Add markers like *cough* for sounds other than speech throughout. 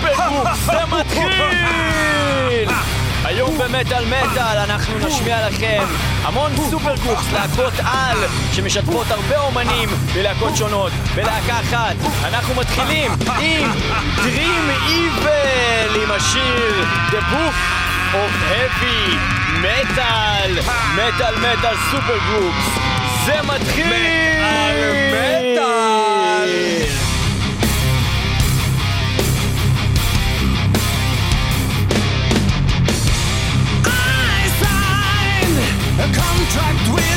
פגו, זה מתחיל! היום במטאל מטאל אנחנו נשמיע לכם המון super supergroups, להקות על שמשתפות הרבה אומנים בלהקות שונות, בלהקה אחת. אנחנו מתחילים עם Dream Evil עם השיר The Book of Heavy Metal, מטאל מטאל supergroups. זה מתחיל! contract with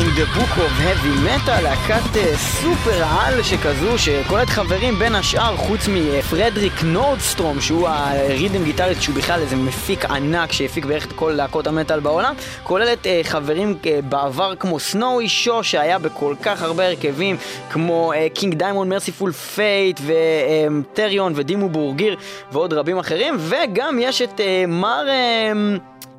עם The Book of Heavy Metal, להקת אה, סופר על שכזו, שכוללת חברים בין השאר, חוץ מפרדריק נורדסטרום, שהוא ה rhythm guitarist, שהוא בכלל איזה מפיק ענק שהפיק בערך את כל להקות המטאל בעולם, כוללת אה, חברים אה, בעבר כמו סנואי שו, שהיה בכל כך הרבה הרכבים, כמו King Diamond, Mercyful Fate, ו Therion ו Dimmu Borgir, ועוד רבים אחרים, וגם יש את אה, מר... אה,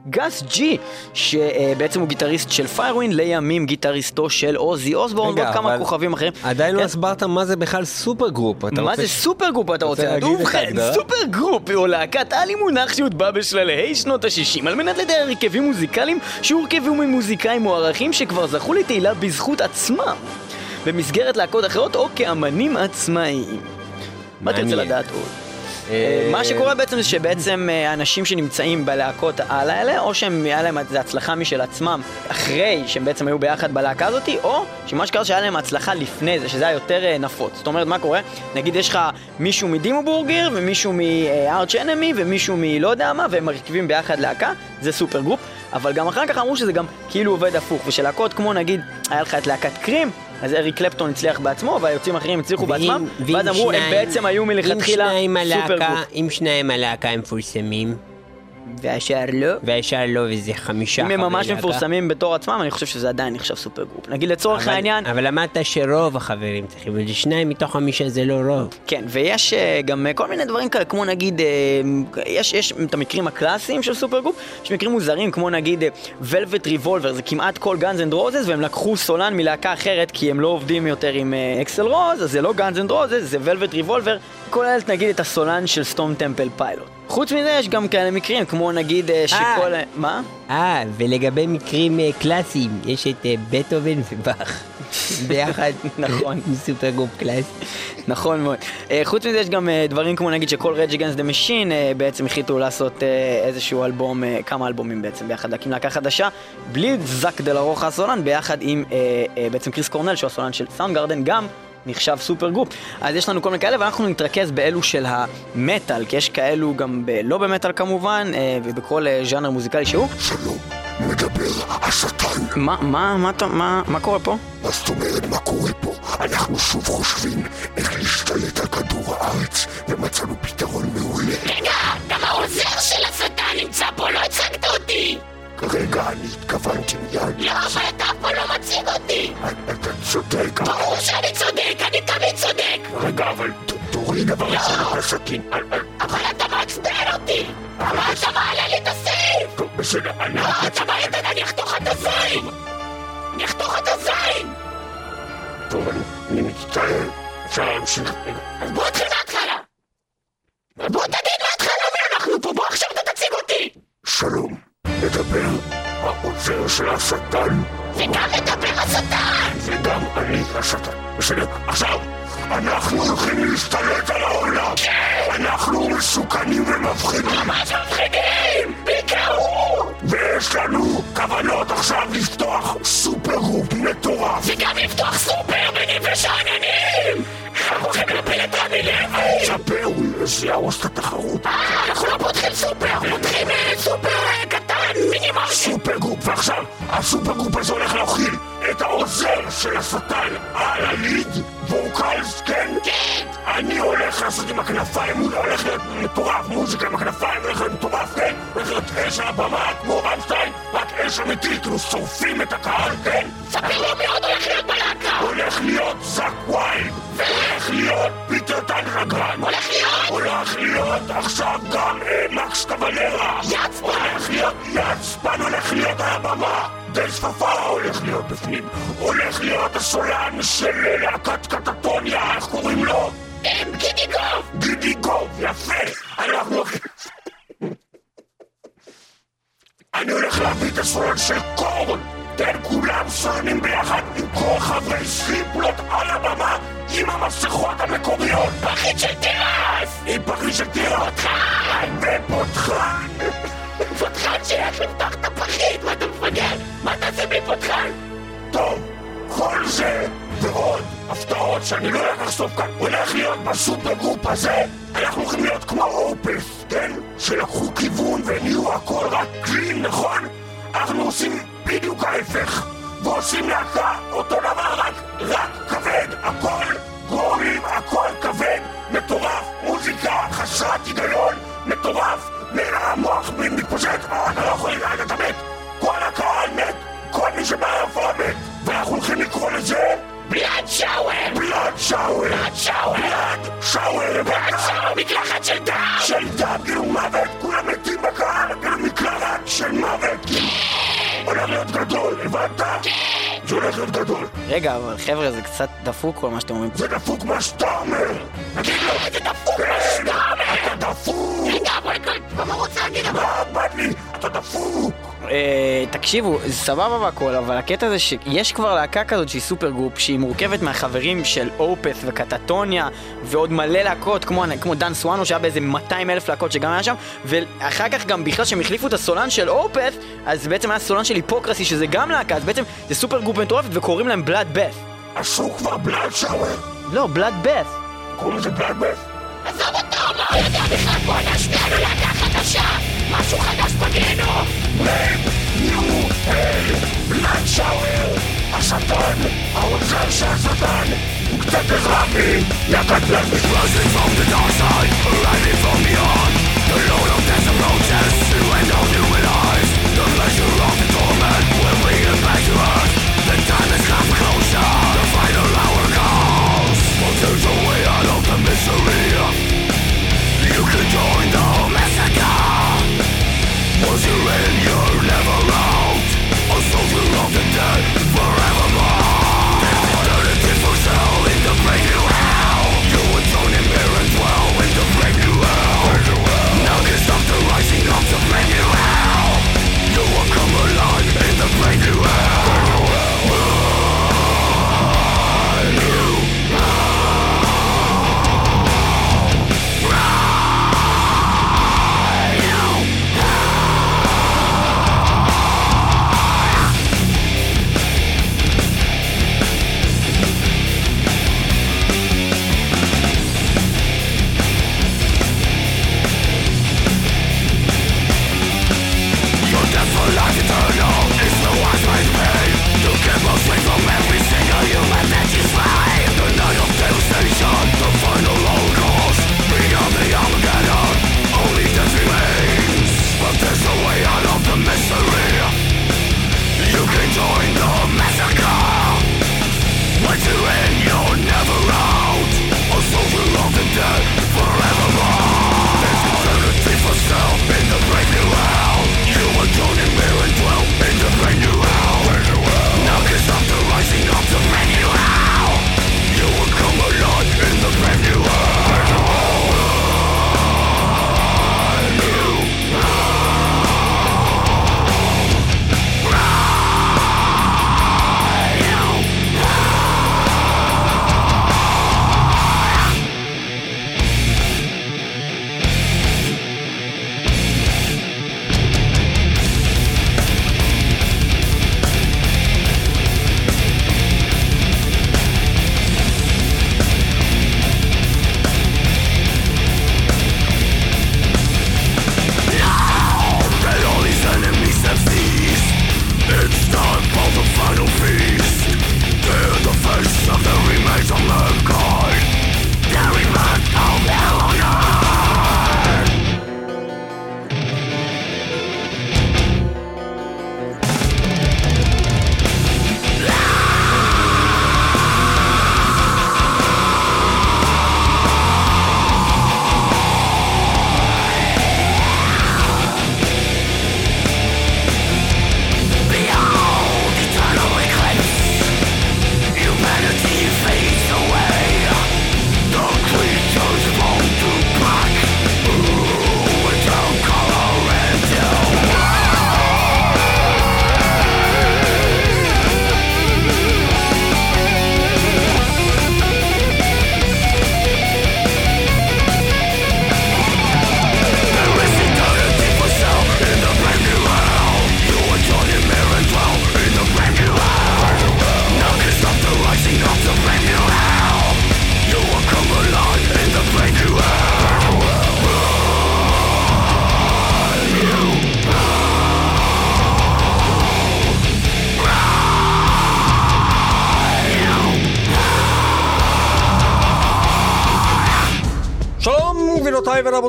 גס ג'י, שבעצם הוא גיטריסט של Firewind, לימים גיטריסטו של עוזי אוסבורן ועוד כמה כוכבים אחרים. עדיין לא כן? הסברת מה זה בכלל supergroup. מה זה ש- supergroup אתה רוצה ובכן, ההגדרה? supergroup הוא להקת על עם מונח שהוטבע בשלהי שנות ה-60 על מנת לתאר הרכבים מוזיקליים שהורכבו ממוזיקאים מוערכים שכבר זכו לתהילה בזכות עצמם במסגרת להקות אחרות או כאמנים עצמאיים. מה תרצה. לדעת עוד? אה, מה שקורה בעצם זה שבעצם אה, אנשים שנמצאים בלהקות העל האלה, או שהם היה להם איזו הצלחה משל עצמם אחרי שהם בעצם היו ביחד בלהקה הזאתי, או שמה שקרה שהיה להם הצלחה לפני זה, שזה היה יותר אה, נפוץ. זאת אומרת, מה קורה? נגיד יש לך מישהו מ Dimmu Borgir, ומישהו מ Arch Enemy, ומישהו מלא יודע מה, והם מרכיבים ביחד להקה, זה supergroup. אבל גם אחר כך אמרו שזה גם כאילו עובד הפוך, ושלהקות כמו נגיד, היה לך את להקת Cream, אז אריק קלפטון הצליח בעצמו, והיוצאים האחרים הצליחו בעצמם, ואם ואז אמרו, הם שניים- בעצם היו מלכתחילה supergroup. אם שניים הלהקה הם מפורסמים, והשאר לא. והשאר לא, וזה חמישה אם חברי הם ממש להקה. מפורסמים בתור עצמם, אני חושב שזה עדיין נחשב supergroup. נגיד לצורך אבל- העניין, אבל אמרת שרוב החברים צריכים, וזה שניים מתוך חמישה זה לא רוב. כן, ויש אה, גם אה, כל מיני דברים כאלה, כמו נגיד, אה, יש, יש את המקרים הקלאסיים של supergroup, יש מקרים מוזרים, כמו נגיד Velvet Revolver, זה כמעט כל Guns N' Roses, והם לקחו סולן מלהקה אחרת, כי הם לא עובדים יותר עם אקסל רוז, אז זה לא Guns N' Roses, זה Velvet Revolver, כוללת נגיד את הסולן של Stone Temple Pilots. חוץ מזה יש גם כאלה מקרים, כמו נגיד אה, שכל... מה? אה, ולגבי מקרים אה, קלאסיים, יש את אה, בטהובן ובאך. *laughs* ביחד, נכון. *laughs* supergroup קלאסי. נכון מאוד. אה, חוץ מזה יש גם אה, דברים כמו נגיד שכל Against the Machine אה, בעצם החליטו לעשות אה, איזשהו אלבום, אה, כמה אלבומים בעצם ביחד, להקים להקה חדשה, בלי זאק דה לרוחה הסולן, ביחד עם אה, אה, בעצם קריס קורנל שהוא הסולן של Soundgarden, גם נחשב supergroup. אז יש לנו כל מיני כאלה ואנחנו נתרכז באלו של המטאל, כי יש כאלו גם ב- לא במטאל כמובן, אה, ובכל אה, ז'אנר מוזיקלי שהוא. שלום, מדבר השטן. מה, מה, מה, אתה- מה, מה קורה פה? מה זאת אומרת, מה קורה פה? אנחנו שוב חושבים איך להשתלט על כדור הארץ, ומצאנו פתרון מעולה. רגע, גם העוזר של השטן נמצא פה, לא הצגת אותי! רגע, אני התכוונתי מיד. לא, אבל אתה אף פעם לא מציג אותי! אתה צודק. ברור שאני צודק, אני תמיד צודק! רגע, אבל תוריד אבל את הסכין. אבל אתה מעצבן אותי! אבל אתה מעלה לי את הסעיף! טוב, בסדר, אני... לא, אתה מעלה את אני אחתוך את הזין! אני אחתוך את הזין! טוב, אני מצטער. אפשר להמשיך. אז בוא נתחיל מההתחלה. בוא תגיד מההתחלה מי אנחנו פה, בוא עכשיו אתה תציג אותי! שלום, מדבר העוזר של השטן. וגם מדבר השטן! וגם אני השטן. בסדר, עכשיו, אנחנו הולכים להשתלט על העולם! כן! אנחנו מסוכנים ומפחידים! ממש מפחידים! בעיקר הוא! ויש לנו כוונות עכשיו לפתוח supergroup מטורף! וגם לפתוח סופר מינים ושאננים! אנחנו הולכים להפיל את רמי לוי! ספר, זה יהרוס את התחרות! אנחנו לא פותחים סופר! פותחים סופר קטן, מינימלי! super group, ועכשיו ה super group הזה הולך להכיל את העוזר של השטן על ה lead vocals, כן? כן! אני הולך לעשות עם הכנפיים, הוא הולך להיות מטורף, מוזיקה עם הכנפיים, הולך להיות מטורף, כן? הולך להיות אש על הבמה כמו רמסטיין, רק אש אמיתית, כאילו שורפים את הקהל, כן? ספר לו מי עוד הולך להיות בלהקה! הולך להיות זאק ויילד, והולך להיות פיטר טגטגרן, הולך להיות! הולך להיות עכשיו גם אה, מקס קבלרה! יצפן! הולך להיות יצפן, הולך להיות על הבמה! דל שפפה הולך להיות בפנים, הולך להיות הסולן של להקת קטטוניה, איך קוראים לו? גידי גוב! גידי גוב, יפה! אנחנו. אני הולך להביא את הסולן של קורן! כן, כולם סולנים ביחד עם כל חברי סליפלוט על הבמה עם המסכות המקוריות! פחית של תירס! עם פחית של תירס! פותחן! ופותחן! פותחן שילך לפתוח את הפחית! מה אתה מפגר? מה תעשה בלי פותחן? טוב, כל זה ועוד הפתעות שאני לא הולך לחשוף כאן הולך להיות ב super group הזה אנחנו הולכים להיות כמו Opeth, כן? שלקחו כיוון ונהיו הכל רק clean, נכון? אנחנו עושים בדיוק ההפך ועושים להקה, אותו דבר רק, רק כבד, הכל גרועים, הכל כבד, מטורף, מוזיקה חסרת היגיון, מטורף, המוח מתפושט, אתה לא יכול לראות אתה מת, כל הקהל מת, כל מי שבאירוע מת, ואנחנו הולכים לקרוא לזה בלאד שאוור! בלאד שאוור! בלאד שאוור! בלאד שאוור! בלאד שאוור! מקלחת של דם! של דם, כאילו מוות! כולם מתים בקהל! כאילו מקלחת של מוות! הולך להיות גדול, הבנת? זה הולך להיות גדול. רגע, אבל חבר'ה, זה קצת דפוק כל מה שאתם אומרים. זה דפוק מה שאתה אומר! תגיד לו, זה דפוק מה שאתה אומר! אתה דפוק! מה רוצה להגיד? מה אכפת לי? אתה דפוק! תקשיבו, סבבה והכל, אבל הקטע זה שיש כבר להקה כזאת שהיא super group, שהיא מורכבת מהחברים של Opeth ו Katatonia ועוד מלא להקות, כמו, כמו דן סואנו שהיה באיזה 200 אלף להקות שגם היה שם, ואחר כך גם בכלל שהם החליפו את הסולן של Opeth, אז בעצם היה סולן של Hypocrisy שזה גם להקה, אז בעצם זה super group מטורפת וקוראים להם Bloodbath. עשו כבר בלאד שאוור! לא, בלאד בת. קוראים לזה בלאד בת? בלאד שאוור! השטן! העוזר של השטן! הוא קצת עזרה בי! להקת בלאד Rising from the dark side, arriving from beyond The load of death approaches, you and all new eyes The pleasure of during the massacre? Was you in your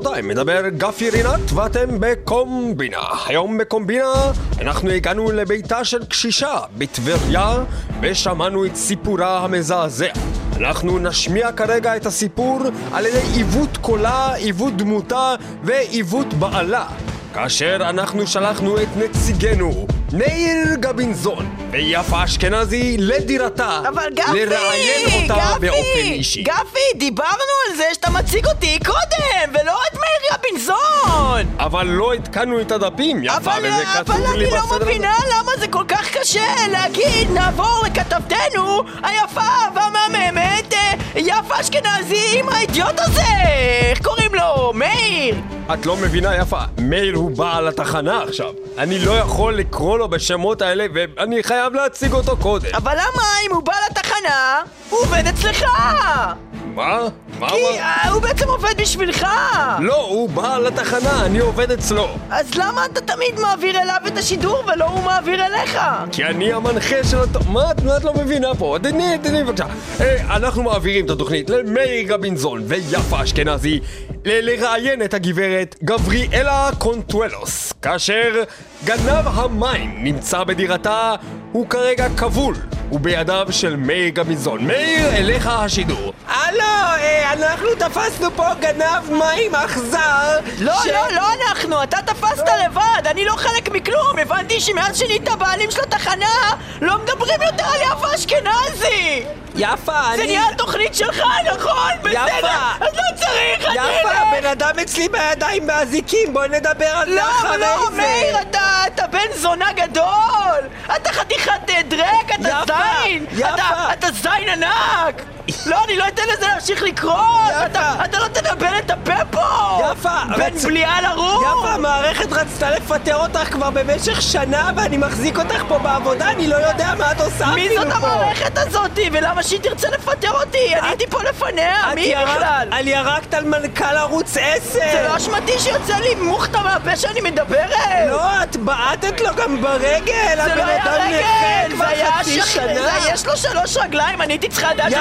ורבותיי, מדבר גפי רינת ואתם בקומבינה. היום בקומבינה אנחנו הגענו לביתה של קשישה בטבריה ושמענו את סיפורה המזעזע. אנחנו נשמיע כרגע את הסיפור על ידי עיוות קולה, עיוות דמותה ועיוות בעלה. כאשר אנחנו שלחנו את נציגנו, מאיר גבינזון ויפה אשכנזי לדירתה אבל גפי! לראיין אותה גפי! באופן אישי. גפי, דיברנו על זה שאתה מציג אותי קודם, ולא את מאיר רבינזון! אבל לא עדכנו את הדפים, יפה, אבל, וזה כתוב אבל לי אני לא בסדר. מבינה למה זה כל כך קשה להגיד נעבור לכתבתנו היפה והמהממת אה, יפה אשכנזי עם האידיוט הזה! איך קוראים לו? מאיר! את לא מבינה, יפה, מאיר הוא בעל התחנה עכשיו. אני לא יכול לקרוא לו בשמות האלה, ואני חייב להציג אותו קודם. אבל למה אם הוא בא לתחנה, הוא עובד אצלך? מה? מה כי אמרת? אה, הוא בעצם עובד בשבילך! לא, הוא בעל התחנה, אני עובד אצלו. אז למה אתה תמיד מעביר אליו את השידור ולא הוא מעביר אליך? כי אני המנחה של הת... מה את, מה את לא מבינה פה? תני, תני בבקשה. אה, אנחנו מעבירים את התוכנית למאיר גבינזון ויפה אשכנזי לראיין את הגברת גבריאלה קונטואלוס כאשר גנב המים נמצא בדירתה הוא כרגע כבול ובידיו של מאיר גבינזון. מאיר, אליך השידור. הלו, אה, אנחנו תפסנו פה גנב מים אכזר לא, ש- לא, לא אנחנו, אתה תפסת לבד, אני לא חלק מכלום, הבנתי שמאז שנהיית הבעלים של התחנה, לא מדברים יותר על יפה אשכנזי! יפה, זה אני... נהיה התוכנית שלך, נכון? בסדר, אז לא צריך, אני יפה, אלך. הבן אדם אצלי בידיים באזיקים, בואי נדבר על זה לא, אחרי לא, זה. מאיר, אתה, אתה בן זונה גדול! אתה חתיכת אה, דרק, אתה יפה, זין! יפה. אתה, אתה זין ענק! לא, אני לא אתן לזה להמשיך לקרות! יפה. אתה, אתה לא תדבר את הפה פה! יפה, בן רצ- בליעה לרום! יפה, המערכת רצתה לפטר אותך כבר במשך שנה ואני מחזיק אותך פה בעבודה, אני לא יודע מה את עושה מי זאת. המערכת הזאתי? ולמה שהיא תרצה לפטר אותי? אני הייתי פה לפניה, את מי בכלל? על ירקת על מנכ"ל ערוץ 10! זה לא אשמתי שיוצא לי מוכתה מהפה שאני מדברת! לא, את בעטת לו גם ברגל! זה לא היה רגל! זה היה אשכים! יש לו שלוש רגליים, אני הייתי צריכה לדעת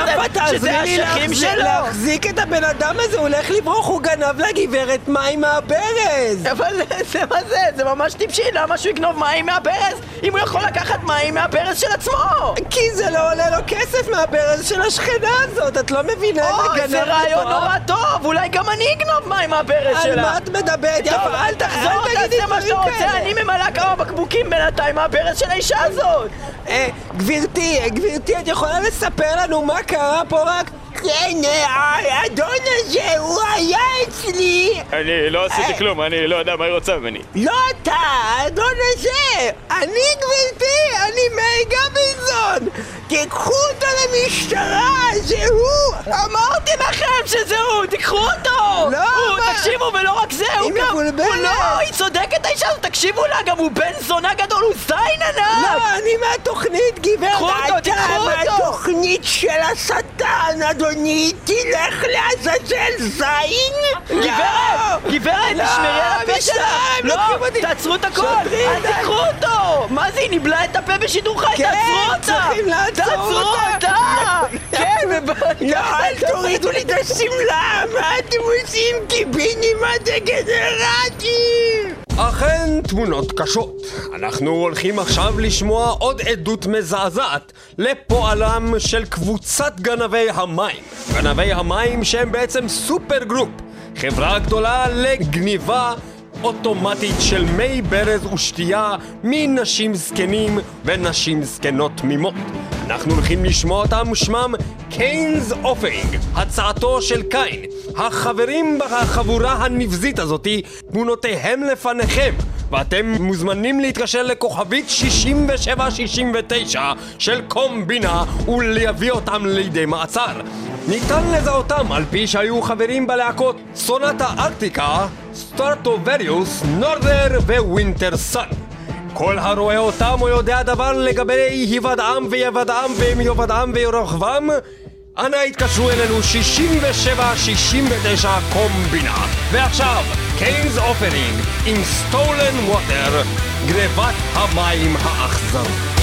שזה- להחזיק- שלו! להחזיק את הבן אדם הזה, הוא הולך לברוח, הוא גנב לגברת מים מהברז! אבל זה מה זה? זה ממש טיפשי, למה שהוא יגנוב מים מהברז? אם הוא יכול לקחת מים מהברז של עצמו! כי זה לא עולה לו כסף מהברז של השכנה הזאת, את לא מבינה איזה אוי, גנב זה רעיון? נורא טוב! אולי גם אני אגנוב מים מהברז על שלה! מה את מדברת? יפה, אל תחזור, תגידי דברים כאלה. אני ממלא כמה בקבוקים בינתיים מהברז של האישה הזאת! אה, גברתי, גברתי, את יכולה לספר לנו מה קרה פה רק? כן, אה, האדון הזה, הוא היה אצלי! אני לא עשיתי כלום, אני לא יודע מה היא רוצה ממני. לא אתה, האדון הזה! אני גברתי, אני מאיר גבינזון! תיקחו אותו למשטרה, זה הוא! אמרתי לכם שזה הוא, תיקחו אותו! לא, הוא, מה? תקשיבו, ולא רק זה, הוא היא גם... מבולבלת. הוא לא, היא צודקת האישה הזאת, תקשיבו לה, גם הוא בן זונה גדול, הוא זין ענק! לא, אני מהתוכנית, גברת! קחו אותו, אתה תיקחו אותו. מהתוכנית של השטן, אדוני! תלך לעזאזל זין! גברת, גברת, לא, תשמרי על הפה שלך! לא. תעצרו את הכל! שוטרים, אל. תיקחו אותו! מה זה, היא ניבלה את הפה בשידור חי? כן, תעצרו אותה! צריכים לעצור תעצרו אותה. אותה! כן. לא, אל תורידו לי את השמלה! מה אתם עושים, קיבינים הדגנרטים? אכן תמונות קשות. אנחנו הולכים עכשיו לשמוע עוד עדות מזעזעת לפועלם של קבוצת גנבי המים. גנבי המים שהם בעצם super group, חברה גדולה לגניבה אוטומטית של מי ברז ושתייה מנשים זקנים ונשים זקנות תמימות. אנחנו הולכים לשמוע אותם שמם Cain's Offering, הצעתו של קיין. החברים בחבורה הנבזית הזאתי, תמונותיהם לפניכם. ואתם מוזמנים להתקשר לכוכבית 6769 של קומבינה ולהביא אותם לידי מעצר. ניתן לזהותם על פי שהיו חברים בלהקות Sonata Arctica, Stratovarius, Norther, Wintersun. כל הרואה אותם או יודע דבר לגבי היוודעם ויוודעם ומיוודעם ורוחבם, אנא התקשרו אלינו 67-69 קומבינה. ועכשיו, קיינס אופרינג עם סטולן ווטר, גנבת המים האכזרית.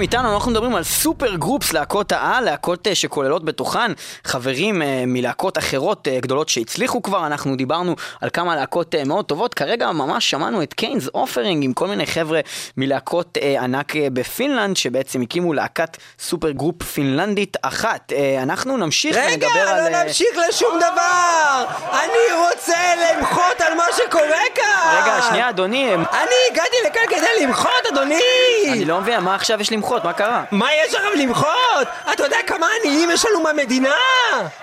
איתנו, אנחנו מדברים על super groups, להקות העל, להקות אה, שכוללות בתוכן חברים אה, מלהקות אחרות אה, גדולות שהצליחו כבר, אנחנו דיברנו על כמה להקות אה, מאוד טובות, כרגע ממש שמענו את Cain's Offering עם כל מיני חבר'ה מלהקות ענק בפינלנד, שבעצם הקימו להקת super group פינלנדית אחת. אנחנו נמשיך רגע, ונדבר על... לא אה, נמשיך לשום דבר! אני רוצה למחות על מה שקורה כאן! רגע, שנייה אדוני, אני הגעתי לכאן כדי למחות, אדוני! אני לא מבין, מה עכשיו יש למחות? מה קרה? מה יש לכם למחות? אתה יודע כמה עניים יש לנו במדינה?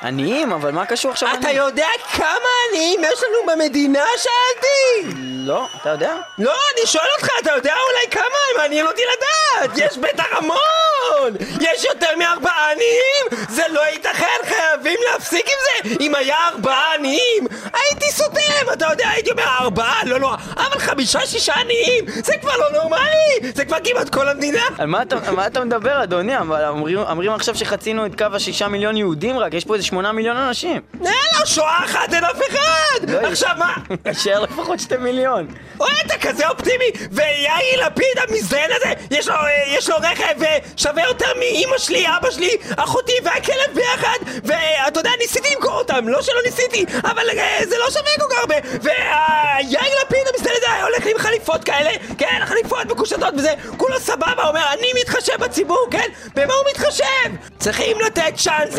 עניים, אבל מה קשור עכשיו? אתה עניים? יודע כמה עניים יש לנו במדינה? שאלתי! לא, אתה יודע? לא, אני שואל אותך, אתה יודע אולי כמה? מעניין אותי לדעת! יש בטח המון! יש יותר מארבעה עניים! זה לא ייתכן, חייבים להפסיק עם זה! אם היה ארבעה עניים, הייתי סותם! אתה יודע, הייתי אומר ארבעה, לא נורא, אבל חמישה, שישה עניים! זה כבר לא נורמלי! זה כבר כמעט כל המדינה! על מה אתה, על מה אתה מדבר, אדוני? אבל אומרים, אומרים עכשיו שחצינו את קו השישה מיליון יהודים רק, יש פה איזה שמונה מיליון אנשים. יאללה, שואה אחת אין אף אחד! לא, עכשיו מה? *laughs* יישאר לפחות שתי מיליון. אוי, אתה כזה אופטימי! ויאיר לפיד המזדיין הזה, יש לו, אה, יש לו רכב אה, שווה יותר מאימא שלי, אבא שלי, אחותי והכלב ביחד, ואתה יודע, ניסיתי למכור אותם, לא שלא ניסיתי, אבל אה, זה לא שווה כל כך הרבה, ויאיר לפיד המזדיין הזה הולך עם חליפות כאלה, כן, חליפות מקושטות וזה, כולו סבבה, אומר, אני מתחשב בציבור, כן? במה הוא מתחשב? צריכים לתת צ'אנס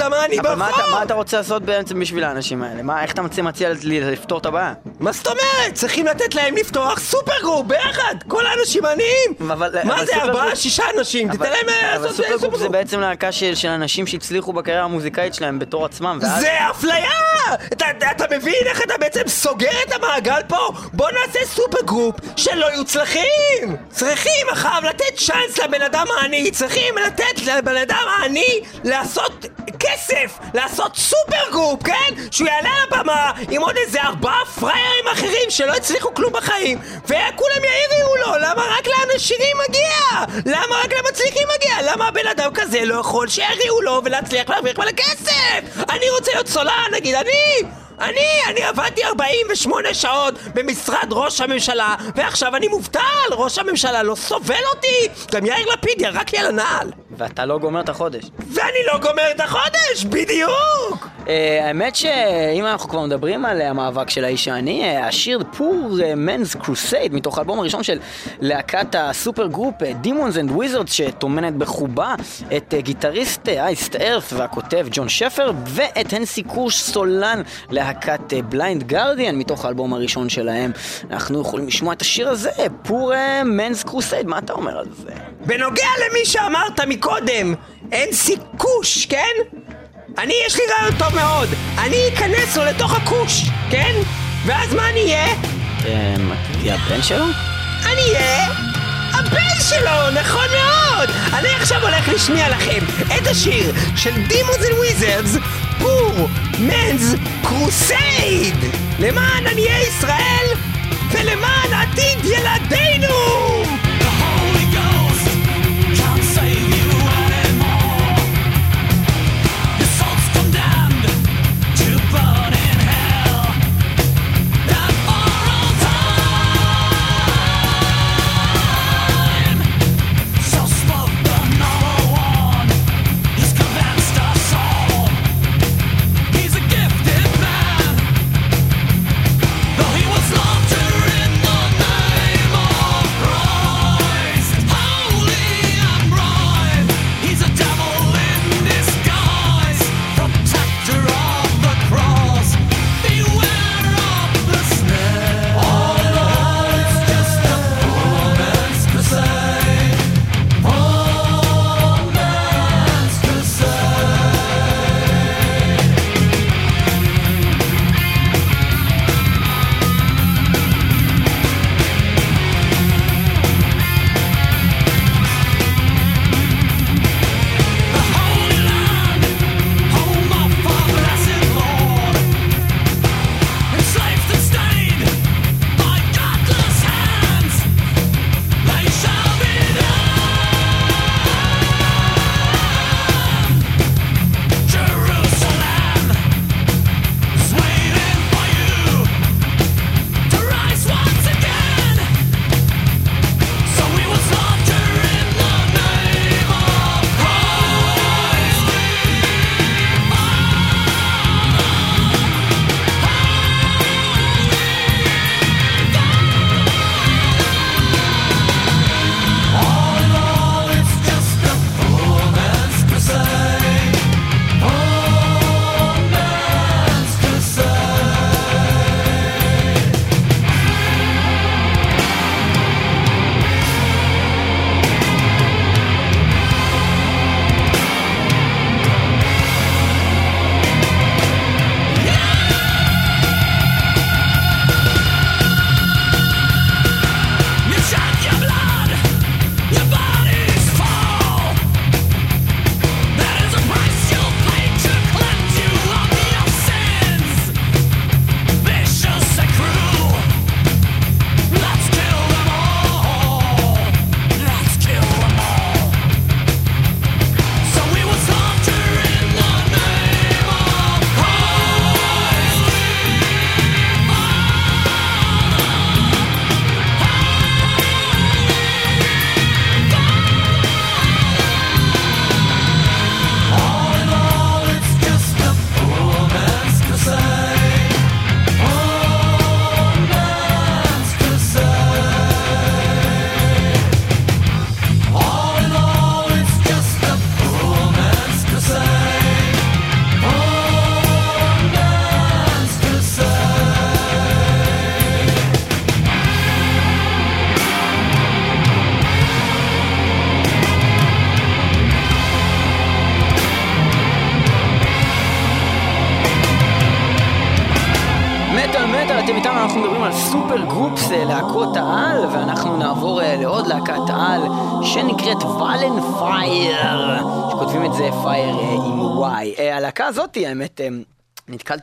רגע, לבן אדם העני אבל מה אתה, ברחוב! מה אתה רוצה לעשות בעצם בשביל האנשים האלה? מה, איך אתה מציע, מציע לי לפתור את הבעיה? מה זאת אומרת? צריכים לתת להם לפתוח super group ביחד! כל האנשים עניים! אבל- מה אבל זה סופר ארבעה, שישה אנשים? תתן להם אה, אבל לעשות אה, גרופ זה בעצם להקה של, של אנשים שהצליחו בקריירה המוזיקאית שלהם בתור עצמם, ואז... זה אפליה! אתה, אתה מבין איך אתה בעצם סוגר את המעגל פה? בוא נעשה super group שלא יוצלחים! צריכים אחריו לתת צ'אנס לבן אדם העני, צריכים לתת לבן אדם העני לעשות כסף, לעשות super group, כן? שהוא יעלה על הבמה עם עוד איזה ארבעה פראיירים אחרים שלא הצליחו כלום בחיים וכולם יריעו לו, למה רק לעשירים מגיע? למה רק למצליחים מגיע? למה הבן אדם כזה לא יכול שיריעו לו ולהצליח להרוויח מלא כסף? אני רוצה להיות סולן, נגיד, אני! אני, אני עבדתי 48 שעות במשרד ראש הממשלה ועכשיו אני מובטל, ראש הממשלה לא סובל אותי גם יאיר לפיד ירק לי על הנעל ואתה לא גומר את החודש. ואני לא גומר את החודש, בדיוק! אה, האמת שאם אנחנו כבר מדברים על אה, המאבק של האיש העני, אה, השיר Poor Man's Crusade מתוך האלבום הראשון של להקת ה super group Demons and Wizards שטומנת בחובה את אה, גיטריסט Iced Earth והכותב ג'ון שפר ואת האנסי קירש סולן להקת Blind Guardian מתוך האלבום הראשון שלהם. אנחנו יכולים לשמוע את השיר הזה, Poor Man's Crusade, מה אתה אומר על זה? בנוגע למי שאמרת מקודם, אין סיכוש, כן? אני, יש לי רעיון טוב מאוד. אני אכנס לו לתוך הכוש, כן? ואז מה אני אהיה? אה, מה, תהיה הבן שלו? אני אהיה הבן שלו, נכון מאוד! אני עכשיו הולך להשמיע לכם את השיר של Demons and Wizards, Poor מנס קרוסייד! למען עניי ישראל ולמען עתיד ילדינו!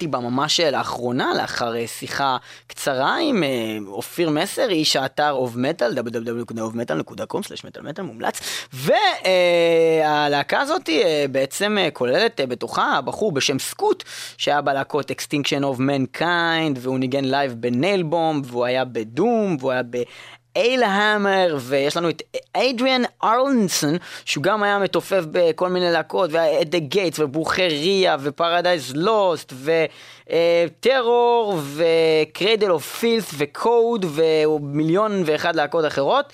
נתקלתי בה ממש אה, לאחרונה, לאחר אה, שיחה קצרה עם אה, אופיר מסר, איש האתר אוף מטאל, www.ofmetal.com/מטאל מומלץ, והלהקה הזאת בעצם כוללת בתוכה בחור בשם סקוט, שהיה בלהקות Extinction of Mankind, והוא ניגן לייב בניילבום, והוא היה בדום, והוא היה ב... איילהמר, ויש לנו את אדריאן ארלינסון, שהוא גם היה מתופף בכל מיני להקות, והיה את דה גייטס, ובוכריה, ופרדייז לוסט, וטרור, ו-Cradle of Filth, וקוד, ומיליון ואחד להקות אחרות,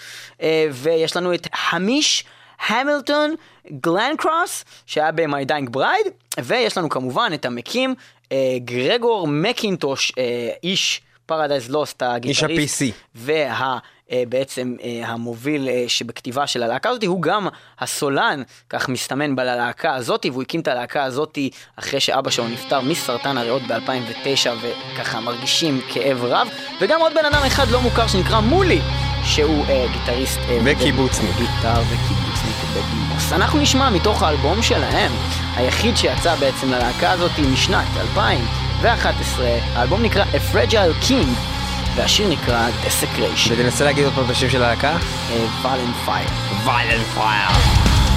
ויש לנו את חמיש המילטון גלנקרוס, שהיה ב-My Dying Bride, ויש לנו כמובן את המקים, אה, גרגור מקינטוש, אה, איש Paradise Lost, הגיטריסט. ה-PC. וה... אה, בעצם אה, המוביל אה, שבכתיבה של הלהקה הזאת, הוא גם הסולן, כך מסתמן בלהקה הזאת, והוא הקים את הלהקה הזאת אחרי שאבא שלו נפטר מסרטן הריאות ב-2009, וככה מרגישים כאב רב, וגם עוד בן אדם אחד לא מוכר שנקרא מולי, שהוא גיטריסט. וקיבוצניק. גיטר וקיבוצניק בדימוס. אנחנו נשמע מתוך האלבום שלהם, היחיד שיצא בעצם ללהקה הזאת משנת 2011, האלבום נקרא A Fragile King, והשיר נקרא Desecration, ותנסה להגיד עוד פעם את השם של הלהקה? ויילן פייר. ויילן פייר.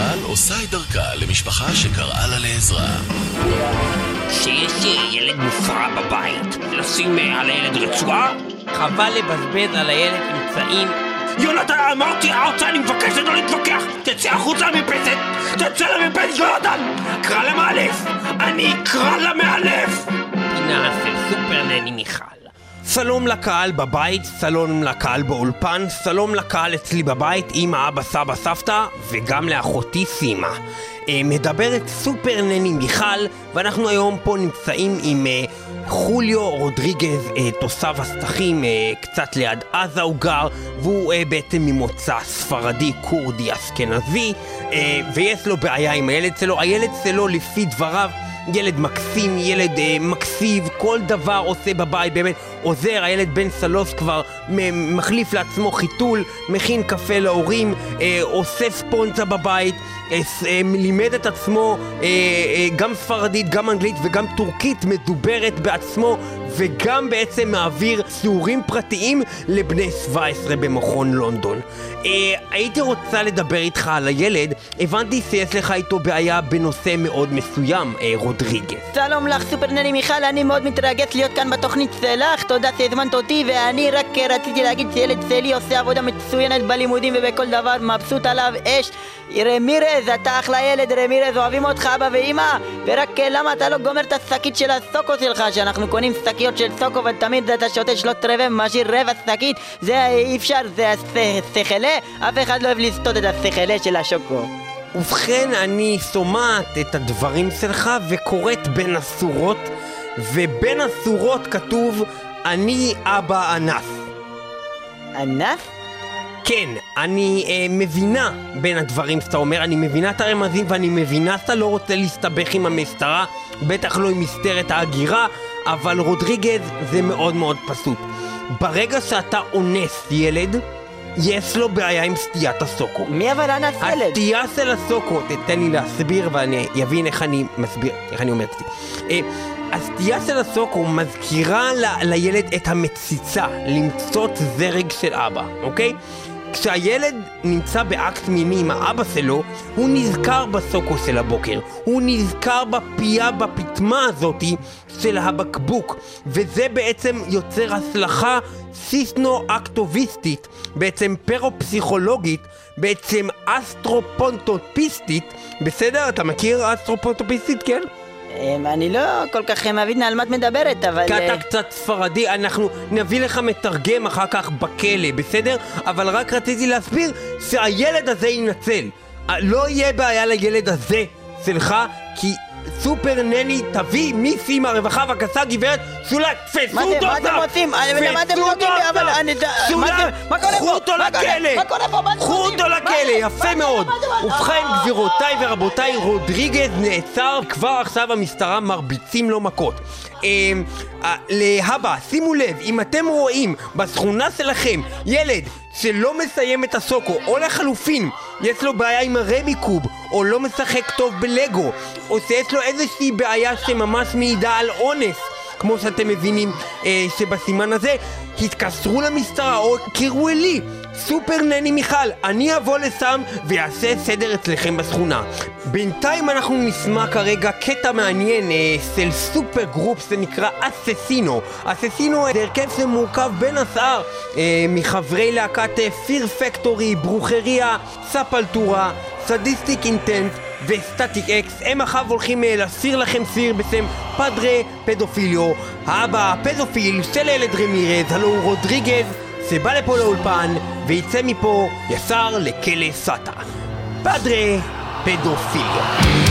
מיכל עושה את דרכה למשפחה שקראה לה לעזרה. שיש אה, ילד מופרע בבית, לשים אה, על הילד רצועה? חבל לבזבז על הילד אמצעים. יונתן, אמרתי, ארצה, אני מבקש לא להתווכח! תצא החוצה למרפסת! תצא למרפסת, יונתן! קרא למאלף! אני אקרא למאלף! פינה של סופר נני מיכל. שלום לקהל בבית, שלום לקהל באולפן, שלום לקהל אצלי בבית, אמא, אבא, סבא, סבתא, וגם לאחותי סימה. אה, מדברת סופר נני מיכל, ואנחנו היום פה נמצאים עם אה, חוליו רודריגז, אה, השטחים, אה, קצת ליד עזה הוא גר, והוא בעצם ממוצא ספרדי, כורדי, אשכנזי, אה, ויש לו בעיה עם הילד שלו. הילד שלו, לפי דבריו, ילד מקסים, ילד אה, מקסיב, כל דבר עושה בבית, באמת. עוזר, הילד בן שלוש כבר מחליף לעצמו חיתול, מכין קפה להורים, אה, עושה ספונצה בבית, אה, אה, לימד את עצמו אה, אה, גם ספרדית, גם אנגלית וגם טורקית מדוברת בעצמו, וגם בעצם מעביר שיעורים פרטיים לבני 17 במכון לונדון. אה, הייתי רוצה לדבר איתך על הילד, הבנתי שיש לך איתו בעיה בנושא מאוד מסוים, אה, רודריגז. שלום לך סופר נני מיכל, אני מאוד מתרגש להיות כאן בתוכנית שלך, תודה שהזמנת אותי ואני רק רציתי להגיד שילד שלי עושה עבודה מצוינת בלימודים ובכל דבר, מבסוט עליו אש רמירז, אתה אחלה ילד רמירז, אוהבים אותך אבא ואמא ורק אה, למה אתה לא גומר את השקית של הסוקו שלך שאנחנו קונים שקיות של סוקו ותמיד אתה שותה שלושת רבעי ומשאיר רבע שקית זה אי אפשר, זה השכלה, אף אחד לא אוהב לסטות את השכלה של השוקו ובכן, אני שומעת את הדברים שלך וקוראת בין השורות, ובין השורות כתוב אני אבא אנס. ענף? כן, אני אה, מבינה בין הדברים שאתה אומר, אני מבינה את הרמזים ואני מבינה שאתה לא רוצה להסתבך עם המשטרה, בטח לא עם מסתרת ההגירה, אבל רודריגז זה מאוד מאוד פשוט. ברגע שאתה אונס ילד, יש לו בעיה עם סטיית הסוקו. מי אבל אנס ילד? הסטייה של הסוקו, תתן לי להסביר ואני אבין איך אני מסביר, איך אני אומר את זה. אה, הסטייה של הסוקו מזכירה ל- לילד את המציצה, למצוץ זרג של אבא, אוקיי? כשהילד נמצא באקט מיני עם האבא שלו, הוא נזכר בסוקו של הבוקר. הוא נזכר בפייה, בפטמה הזאתי של הבקבוק. וזה בעצם יוצר הצלחה סיסנו-אקטוביסטית, בעצם פרו-פסיכולוגית, בעצם אסטרופונטופיסטית. בסדר? אתה מכיר אסטרופונטופיסטית, כן? אמ, אני לא כל כך מבין על מה את מדברת, אבל... כי אתה קצת ספרדי, אנחנו נביא לך מתרגם אחר כך בכלא, בסדר? אבל רק רציתי להסביר שהילד הזה יינצל. אה, לא יהיה בעיה לילד הזה שלך, כי סופר נני תביא מיסי מהרווחה בבקשה גברת סולה, תפסו אותו מה אתם! רוצים? למה אתם נוגעים אותו בי? אבל! אני- מה סולה, זה- מה קורה קחו פה? אותו מה קורה? לכלא! מה קורה פה? מה אתם קחו רוצים? אותו לכלא? יפה? מאוד! ובכן, אה. גבירותיי ורבותיי, רודריגז נעצר, כבר עכשיו המשטרה מרביצים לו מכות. אמ, אה, להבא, שימו לב, אם אתם רואים בשכונה שלכם ילד שלא מסיים את הסוקו, או לחלופין, יש לו בעיה עם הרמיקוב, או לא משחק טוב בלגו, או שיש לו איזושהי בעיה שממש מעידה על אונס, כמו שאתם מבינים אה, שבסימן הזה, התקשרו למשטרה או קראו אלי, סופר נני מיכל, אני אבוא לשם ויעשה סדר אצלכם בשכונה. בינתיים אנחנו נשמע כרגע קטע מעניין אה, של super group שנקרא Asesino. Asesino זה הרכב שמורכב בין השאר אה, מחברי להקת אה, Fear Factory, Brujeria, Sepultura, Sadistic Intent ו-Static-X הם עכשיו הולכים אה, להסיר לכם סיר בשם Padre Pedofilio האבא הפדופיל של ילד רמירז, הלו הוא רודריגז שבא לפה לאולפן ויצא מפה ישר לכלא סאטה. פדרה פדופיליו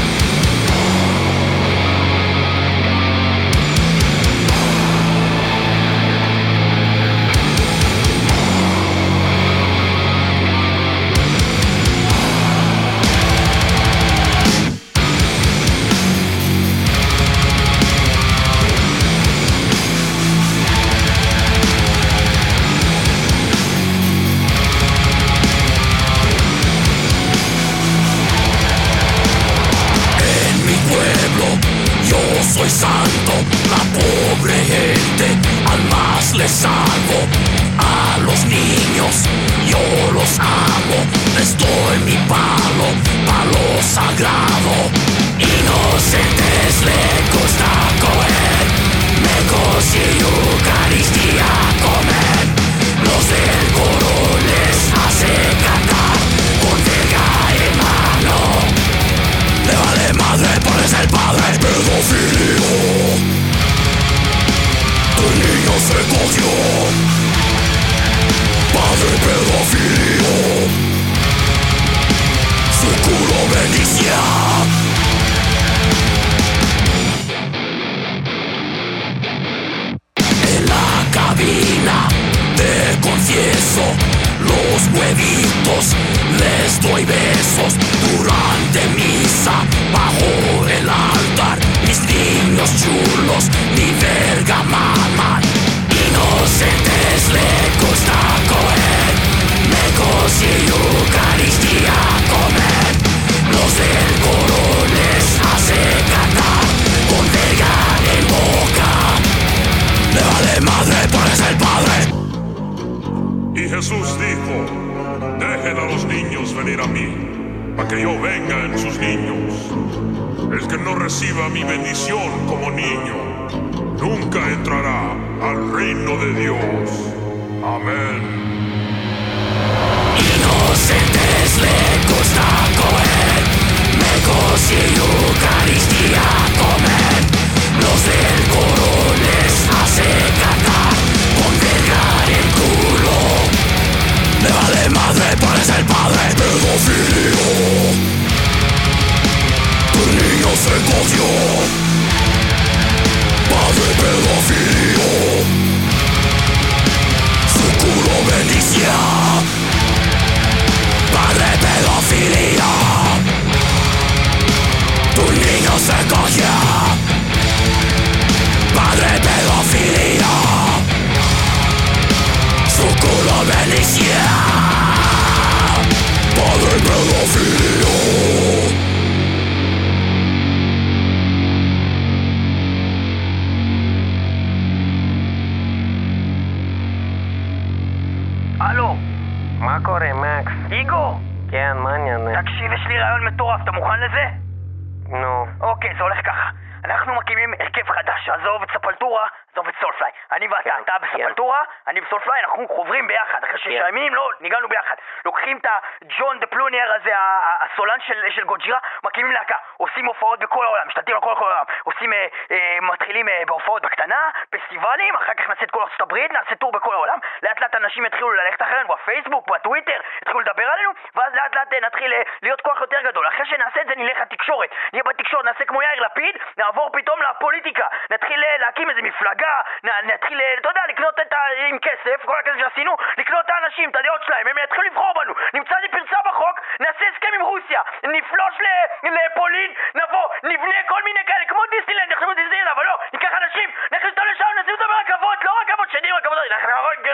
כן, אתה בספלטורה, אני בסולפליי, אנחנו חוברים ביחד. שישה כן. לא, ניגענו ביחד. לוקחים את הג'ון דה פלונייר הזה, הסולן של, של גוג'ירה, מקימים להקה. עושים הופעות בכל העולם, משתלטים על כל כל העולם. עושים, אה, אה, מתחילים אה, בהופעות בקטנה, פסטיבלים, אחר כך נעשה את כל ארצות הברית, נעשה טור בכל העולם. לאט לאט אנשים יתחילו ללכת אחרינו בפייסבוק, בטוויטר, יתחילו לדבר עלינו, ואז לאט לאט אה, נתחיל אה, להיות כוח יותר גדול. אחרי שנעשה את זה נלך לתקשורת. נהיה בתקשורת, נעשה כמו יאיר לפיד, נעבור פתאום לפוליטיקה. נתחיל אה, להקים איזה מפלגה, נתחיל, אתה יודע, לקנות את ה... עם כסף, כל הכסף שעשינו, לקנות את האנשים, את הדעות שלהם, הם יתחילו לבחור בנו. נמצא לי פרצה בחוק, נעשה הסכם עם רוסיה, נפלוש לפולין, נבוא, נבנה כל מיני כאלה, כמו דיסנילנד, יחשבו דיסנילנד, אבל לא, ניקח אנשים, נכניס אותם לשם, נשים אותם ברכבות, לא רכבות שדים, רכבות,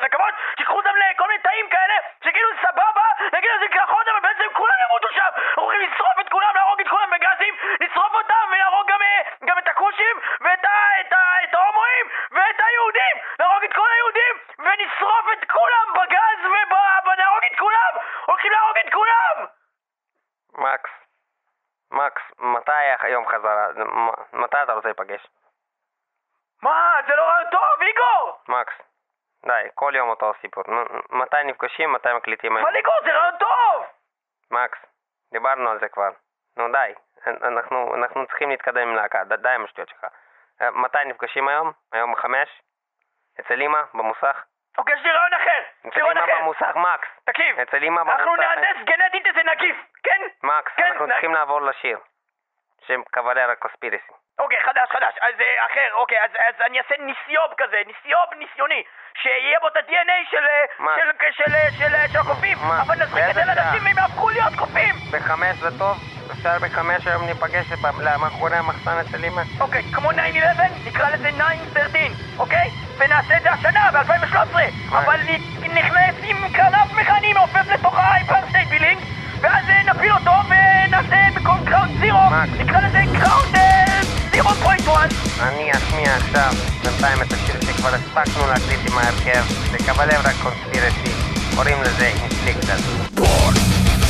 רכבות, שיקחו אותם לכל מיני תאים כאלה, שכאילו זה סבבה, נגיד לזה קרחות, אבל בעצם כולם ימותו שם, הולכים לשרוף את כולם, להרוג את כולם בגזים, לשרוף אותם ולהרוג גם, אה, גם את הכושים, ואת ה, את ה, את ההומואים, ואת היהודים, להרוג את כל היהודים, ונשרוף את כולם בגז ונהרוג את כולם, הולכים להרוג את כולם! מקס. מקס, מתי היום חזרה? מתי אתה רוצה להיפגש? מה, זה לא רעיון טוב, איגור! מקס, די, כל יום אותו סיפור. מתי נפגשים, מתי מקליטים היום? אבל איגור, זה רעיון טוב! מקס, דיברנו על זה כבר. נו די, אנחנו, אנחנו צריכים להתקדם עם להקה, די עם השטויות שלך. אה, מתי נפגשים היום? היום בחמש? אצל אמא? במוסך? אוקיי, יש לי רעיון אחר! לי אצל אמא אחר! במוסך, מקס! תקשיב, אצל אמא במוסך. אנחנו נהנדס גנטית איזה נגיף, כן? מקס, כן, אנחנו נ- צריכים לעבור לשיר. שם קוולרה קוספירסי. אוקיי, חדש, חדש. אז אה, אחר, אוקיי, אז, אז אני אעשה ניסיוב כזה, ניסיוב ניסיוני. שיהיה בו את ה-DNA של, אה, מה? של, של, של, של, של הקופים. מה? אבל נזריק את זה? לאנשים והם יהפכו להיות קופים. בחמש זה טוב? אפשר בחמש היום ניפגש ב- מאחורי המחסן אצל אמא? אוקיי, כמו 9-11, נקרא לזה 9-13, אוקיי? ונעשה את זה השנה, ב-2013. מה? אבל נכנס עם כנף מכני מעופף לתוך ההייפר סטייט בילינג, ואז אה, נפיל אותו ונעשה במקום ground zero? נקרא לזה ground zero point one. אני אשמיע עכשיו בינתיים את השיר שכבר הספקנו להקליט עם ההרכב, זה Cavalera Conspiracy, קוראים לזה אינסטיקטר. Born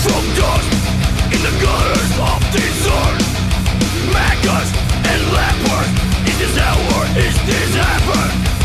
from dust in the gutters of this earth. Maggots and lepers in this hour is this heaven.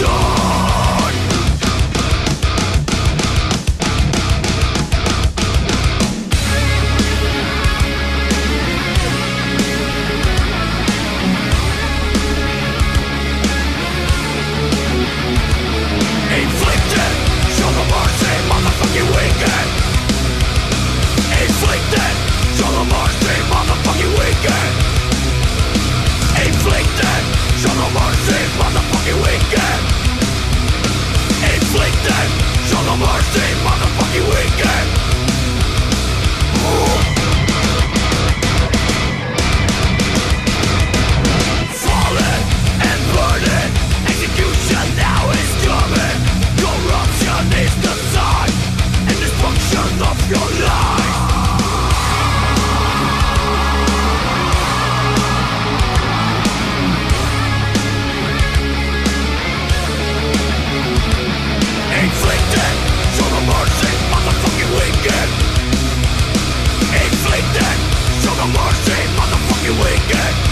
door the mercy, motherfucking wicked. Fallen and burning, execution now is coming. Corruption is the sign and destruction of your life. we get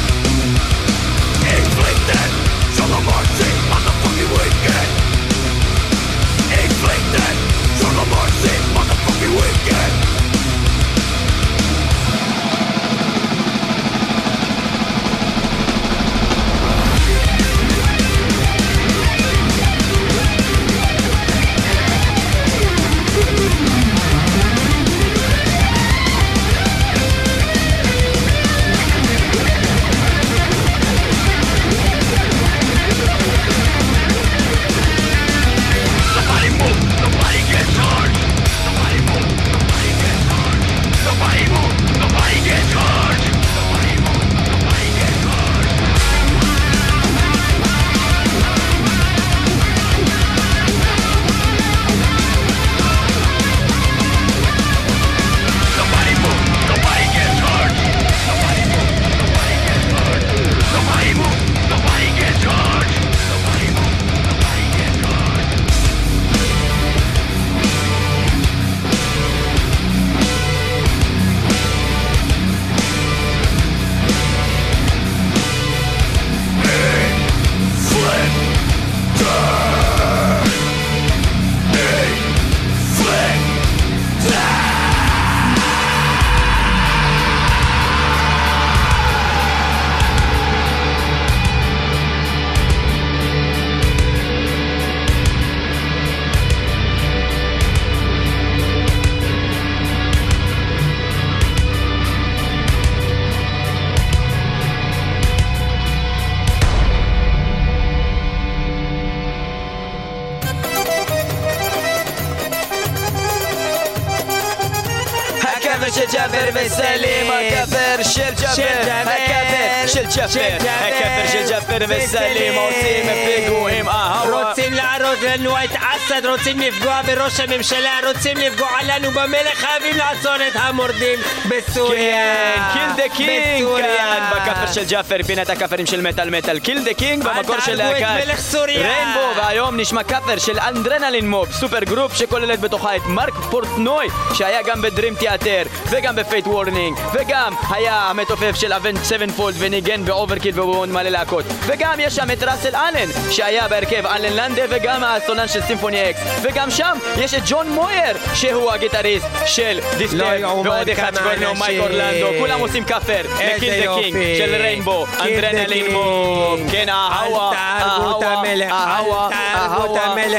Pedro significa בראש הממשלה, רוצים לפגוע לנו במלך, חייבים לעצור את המורדים בסוריה. כן, kill the king. כאן בכאפר של ג'אפר, פינת הכאפרים של מטאל מטאל, Kill the King במקור של להקת מלך סוריה. Rainbow, והיום נשמע כאפר של Adrenaline Mob, super group שכוללת בתוכה את מרק פורטנוי, שהיה גם ב-Dream Theater, וגם ב-Fates Warning, וגם היה המתופף של Avenged Sevenfold וניגן ב-Overkill ובעוד מלא להקות, וגם יש שם את ראסל אלן, שהיה בהרכב Allen Lande, וגם הסולן של Symphony X, וגם שם יש את ג'ון מויר, שהוא הגיטריסט של Disturbed, ועוד אחד שקוראים לו מייק אורלנדו, כולם עושים כאפר, ל-Kill the King, של Rainbow, Adrenaline Mob, כן, אהווה, אהווה, אהווה,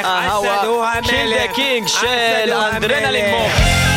אהווה, Kill the King של Adrenaline Mob.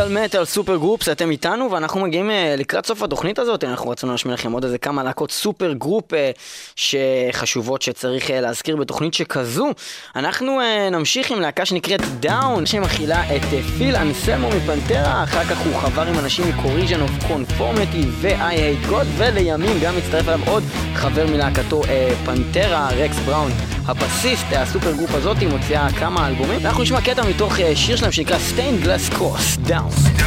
מטאל מטאל super groups, אתם איתנו ואנחנו מגיעים אה, לקראת סוף התוכנית הזאת, אנחנו רצינו להשמיע לכם עוד איזה כמה להקות super group אה, שחשובות שצריך אה, להזכיר בתוכנית שכזו. אנחנו נמשיך עם להקה שנקראת Down, שמכילה את פיל אנסלמו מפנטרה, אחר כך הוא חבר עם אנשים מ-Corrosion of Conformity ו-Eyehategod, ולימים גם הצטרף אליו עוד חבר מלהקתו פנטרה, רקס בראון. הבסיסט, ה-super group הזאת, מוציאה כמה אלבומים, ואנחנו נשמע קטע מתוך אה, שיר שלהם שנקרא Stained Glass Cross, Down.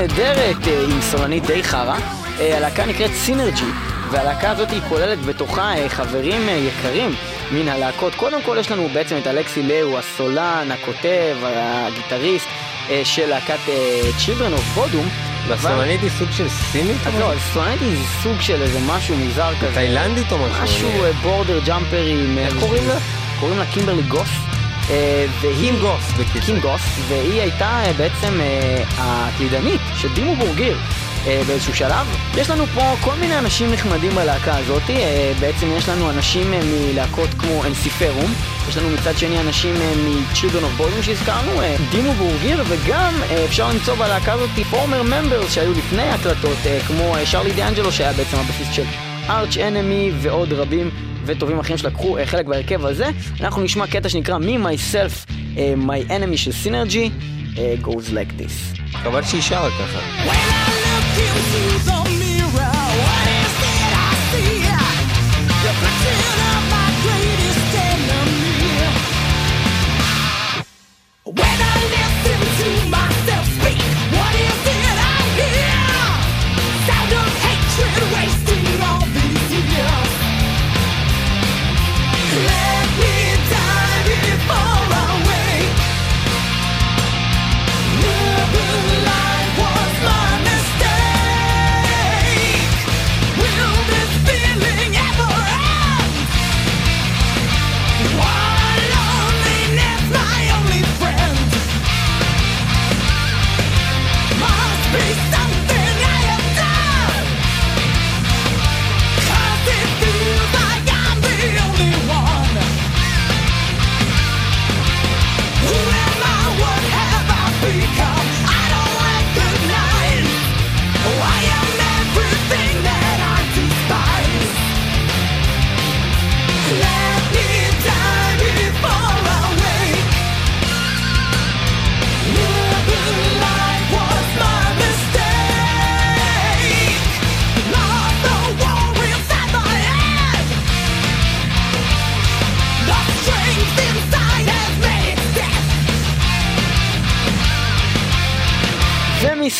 נהדרת אה, עם סולנית די חרא. אה, הלהקה נקראת Sinergy, והלהקה הזאת היא כוללת בתוכה אה, חברים יקרים מן הלהקות. קודם כל יש לנו בעצם את אלכסי לאיהו, הסולן, הכותב, הגיטריסט של להקת Children of Bodom. והסולנית היא סוג של סינית? אז לא, סולנית היא סוג של איזה משהו מוזר כזה. תאילנדית או משהו? משהו border jumper י. איך קוראים לה? קוראים לה קימברלי גוס. אה, והיא... קים גוס. קים גוס, והיא הייתה אה, בעצם אה, הקלידנית של דימו בורגיר. באיזשהו שלב. יש לנו פה כל מיני אנשים נחמדים בלהקה הזאת, בעצם יש לנו אנשים מלהקות כמו אנסיפרום, יש לנו מצד שני אנשים מ-Children of Bodom שהזכרנו, דימו בורגיר, וגם אפשר למצוא בלהקה הזאת פורמר ממברס שהיו לפני ההקלטות, אה, כמו שרלי דיאנג'לו שהיה בעצם הבסיס של ארץ' אנמי ועוד רבים וטובים אחרים שלקחו אה, חלק בהרכב הזה. אנחנו נשמע קטע שנקרא Me, Myself, אה, My Enemy של סינרג'י, אה, goes like this. חבל שהיא שרה ככה.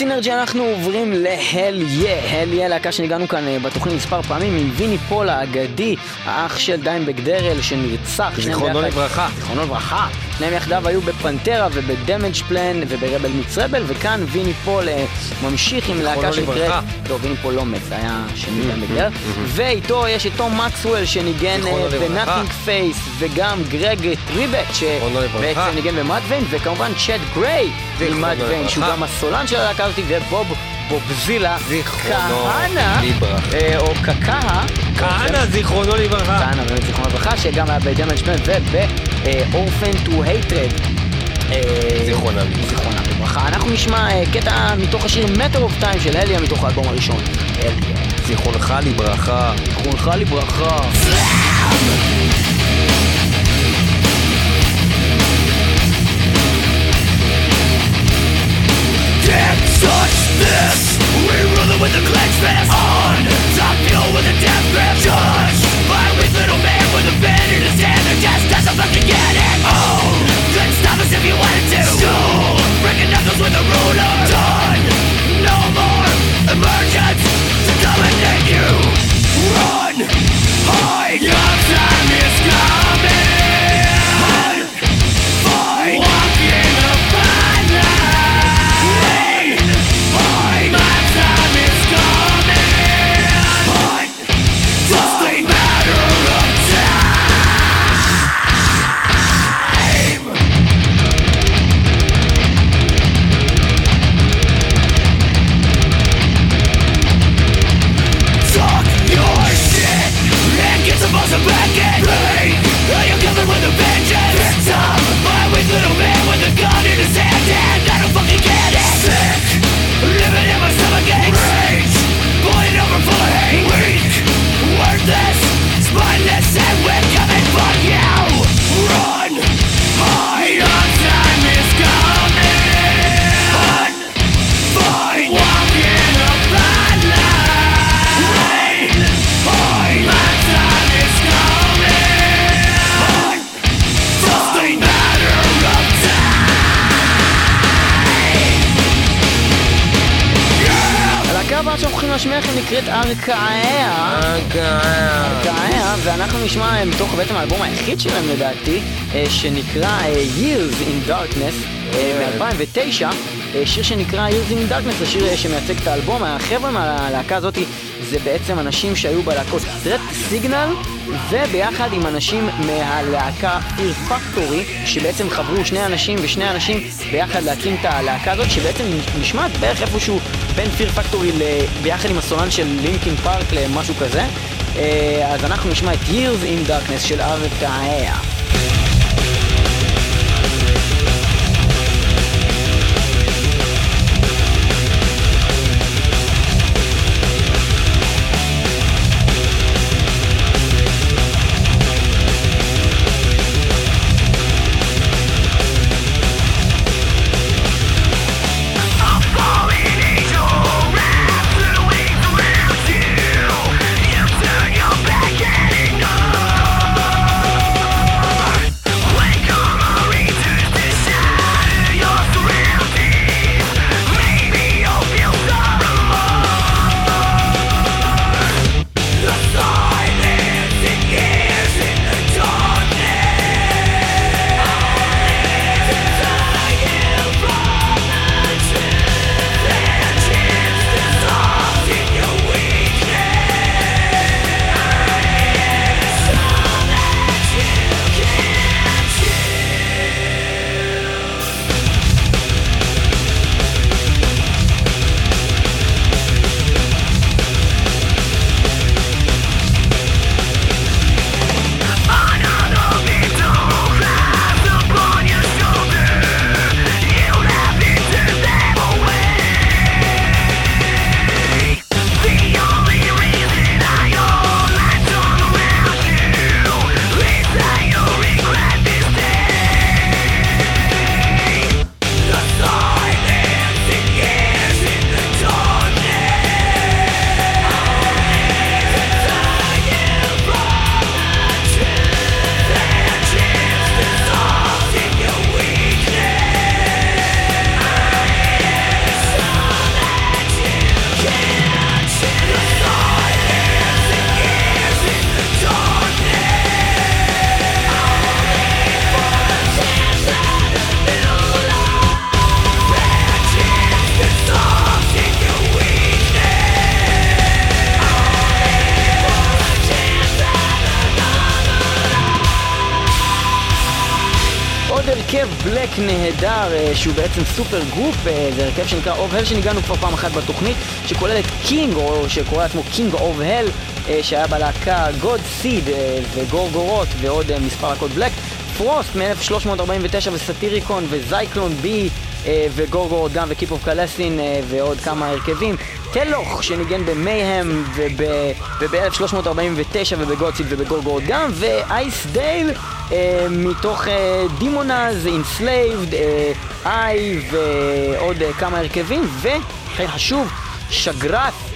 ומ-Sinergy אנחנו עוברים ל-Hellyeah, Hellyeah להקה שניגענו כאן אה, בתוכנית מספר פעמים עם ויני פול האגדי, האח של דיימבג דארל שנרצח. זיכרונו לברכה. זיכרונו לברכה. שניהם יחדיו היו בפנטרה וב-Damageplan וב-Rebel Meets Rebel, וכאן ויני פול אה, ממשיך עם להקה שנקראת... לא, ויני פול לא מת, זה היה שני דיימבג דארל. ואיתו יש את תום מקסוול שניגן לברכה. ב-Nothingface, וגם גרג טריבט. שבעצם ניגן ב-Mudvayne, וכמובן צ'אד גריי זיכרונו ממאד ויין, שהוא. גם הסולן של הלהקה הזאת, ובוב בובזילה זיכרונו כהנא, לברכה. אה, או קקאה, כהנא, זיכרונו לברכה. כהנא באמת זיכרונו לברכה, שגם היה בדמג' פלנט ובאורפן טו הייטרד. זיכרונה לברכה. אנחנו נשמע אה, קטע מתוך השיר Matter of Time של אליה מתוך האלבום הראשון. אליה. זיכרונך לברכה. זיכרונך לברכה. This? We rule it with a clenched fist. On top fuel with a death grip. By a weak little man with a pen in his hand. Just doesn't fucking get it. Oh, couldn't stop us if you wanted to. Breaking with a ruler. Done, no more emergence To take you. Run, your time is coming a gun in his hand and I don't fucking get it Sick, living in my stomach aches להשמיע לכם נקראת ארקאיה. ארקאיה, ואנחנו נשמע אה, מתוך בעצם האלבום היחיד שלהם לדעתי, אה, שנקרא אה, Years in Darkness מ-2009, שיר שנקרא Years in Darkness, זה שיר אה, שמייצג את האלבום. החבר'ה מהלהקה הזאת זה בעצם אנשים שהיו בלהקות טרט סיגנל, וביחד עם אנשים מהלהקה פיר פקטורי, שבעצם חברו שני אנשים ושני אנשים ביחד להקים את הלהקה הזאת, שבעצם נשמעת בערך איפשהו בין פיר פקטורי. ביחד עם הסולן של לינקין פארק למשהו כזה. אה, אז אנחנו נשמע את Years in Darkness של ארקאיה. הרכב black נהדר, אה, שהוא בעצם super group, אה, זה הרכב שנקרא Ov Hell, שניגענו כבר פעם אחת בתוכנית, שכולל את קינג, או שקורא לעצמו King ov Hell, שהיה בלהקה God Seed ו-Gorgoroth ועוד אה, מספר להקות black. פרוסט מ-1349 וסטיריקון וזייקלון בי אה, ו-Gorgoroth גם ו-Keep of Kalessin ועוד כמה הרכבים. טלוך שניגן ב-Mayhem וב-1349 וב-God Seed וב-Gorgoroth גם ואייס דייל אה, מתוך Demonaz, Enslaved, I ועוד אה, כמה הרכבים וכן חשוב שאגראת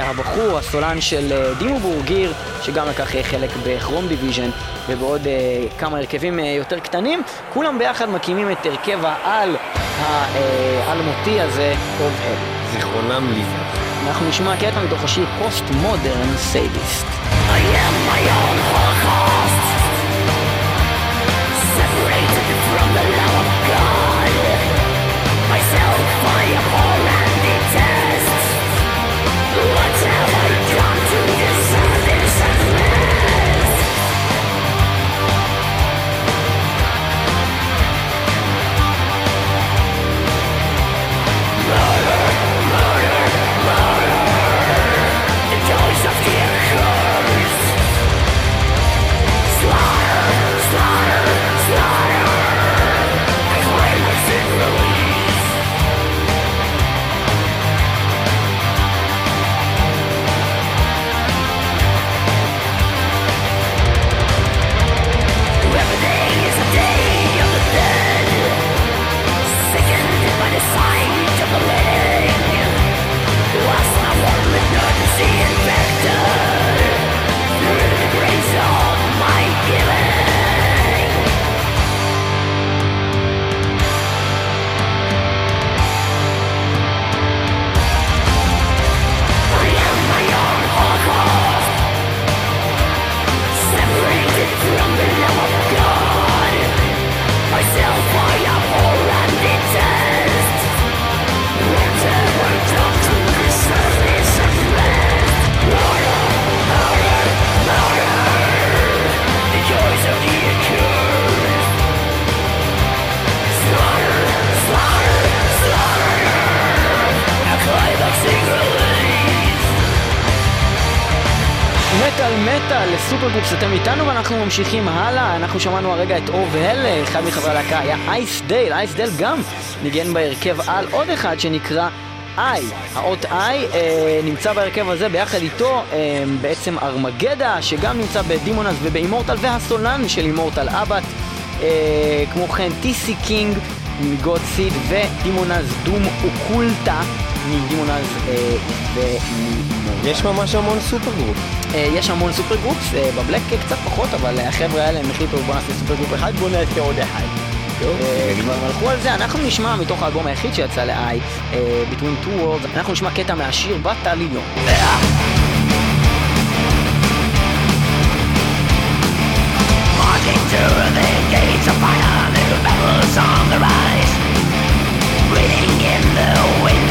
הבחור, הסולן של אה, Dimmu Borgir, שגם לקח אה, חלק ב-Chrome Division ובעוד אה, כמה הרכבים אה, יותר קטנים, כולם ביחד מקימים את הרכב העל האלמותי הזה, Ov Hell. זיכרונם לברכה. אנחנו נשמע קטע מתוך השיר Post Modern Sadist. Myself groups אתם איתנו ואנחנו ממשיכים הלאה. אנחנו שמענו הרגע את Ov Hell אחד מחברי הלהקה היה Ice Dale Ice Dale גם ניגן בהרכב על עוד אחד שנקרא I האות I אה, נמצא בהרכב הזה ביחד איתו אה, בעצם Armagedda שגם נמצא ב Demonaz וב Immortal והסולן של Immortal Abbath אה, כמו כן TC King מ God Seed ו Demonaz Doom Occulta מ Demonaz אה, ומ... יש ממש המון super group. אה, יש המון super groups, אה, ב black קצת פחות, אבל החבר'ה האלה הם החליטו בוא נעשה super group אחד, בוא נעשה עוד אחד. כבר הלכו על זה, אנחנו נשמע מתוך האלבום היחיד שיצא ל-I, Between Two Worlds, אנחנו נשמע קטע מהשיר Battalions. Marching through the gates of fire, new battles on the rise. Breathing in the winds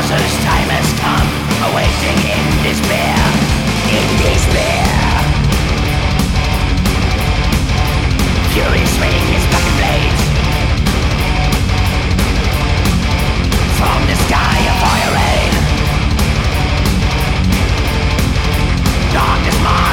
Causes time has come, awaiting in despair, in despair. Fury swinging his fucking blades. From the sky a fire rain. Darkness mine.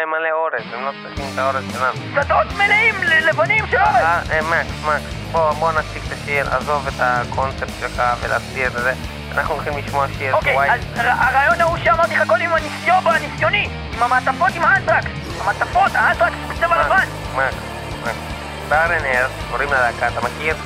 להם מלא אורז, הם לא צריכים את האורז שלנו. שדות מלאים ל- לבנים של אורז. אה, אה, מקס, מקס, בוא, בוא נציג את השיר, עזוב את הקונספט שלך ולהסביר את זה. אנחנו הולכים לשמוע שיר אוקיי, White אז הרעיון ההוא שאמרתי לך קודם עם הניסיון הניסיוני, עם המעטפות עם האנטרקס. המעטפות, האנטרקס בצבע לבן. מקס, מקס. Earth, קוראים ללהקה, אתה מכיר?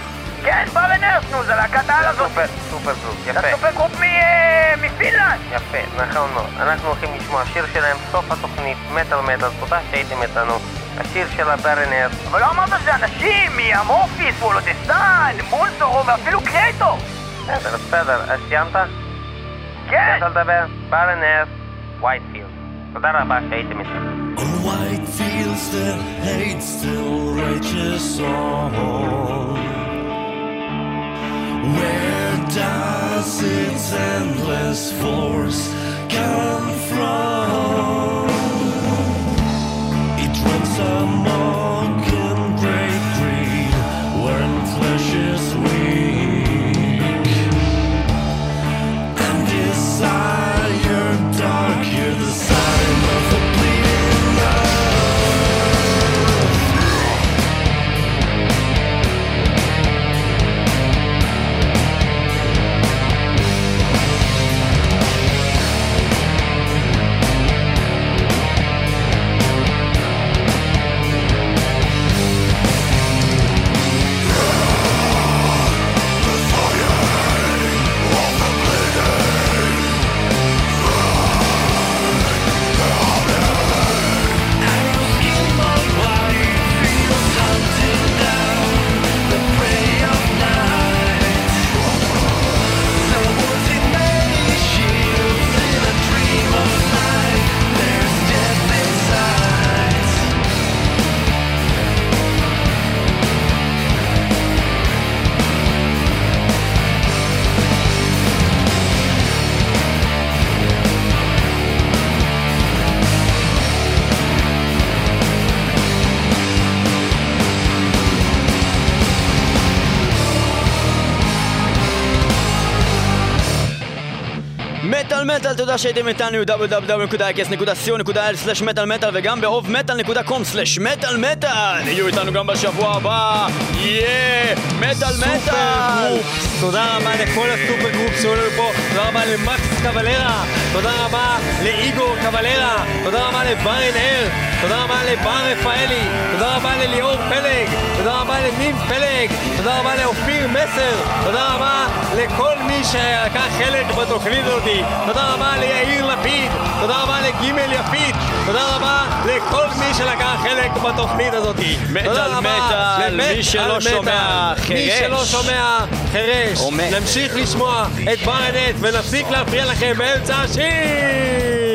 כן, Barren Earth, נו, זה להקת העל הזאת. super, super group, זה יפה. super group אה, מפינלנד. יפה, נכון מאוד. אנחנו הולכים לשמוע שיר שלהם, סוף התוכנית, מטאל מטאל, תודה שהייתם איתנו. השיר של ה Barren Earth. אבל לא אמרת שזה אנשים מ Amorphis, Swallow the Sun, Moonsorrow ואפילו Kreator! בסדר, בסדר, אז סיימת? כן! סיימת לדבר? Barren Earth, Whitefield. תודה רבה שהייתם איתנו. On white fields that hate still rages on. Where does its endless force come from? It runs amok מטאל תודה שהייתם איתנו www.ix.co.il/מטאל מטאל וגם באוב מטאל.com/מטאל מטאל יהיו איתנו גם בשבוע הבא, יהיה מטאל מטאל! תודה רבה לכל ה super group שהיו לנו פה, תודה רבה למקס קבלרה, תודה רבה לאיגור קבלרה, תודה רבה ל Barren Earth, תודה רבה לבר רפאלי, תודה רבה לליאור פלג, תודה רבה לניב פלג, תודה רבה לאופיר מסר, תודה רבה לכל מי שלקח חלק בתוכנית הזאת, תודה רבה ליאיר לפיד, תודה רבה לגימל יפית, תודה רבה לכל מי שלקח חלק בתוכנית הזאת. מטאל תודה רבה מטאל, מי שלא. שומע, מי חירש. שלא שומע חירש. נמשיך לשמוע את ברנט ונפסיק להפריע לכם באמצע השיר!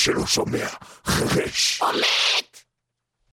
שלא שומע.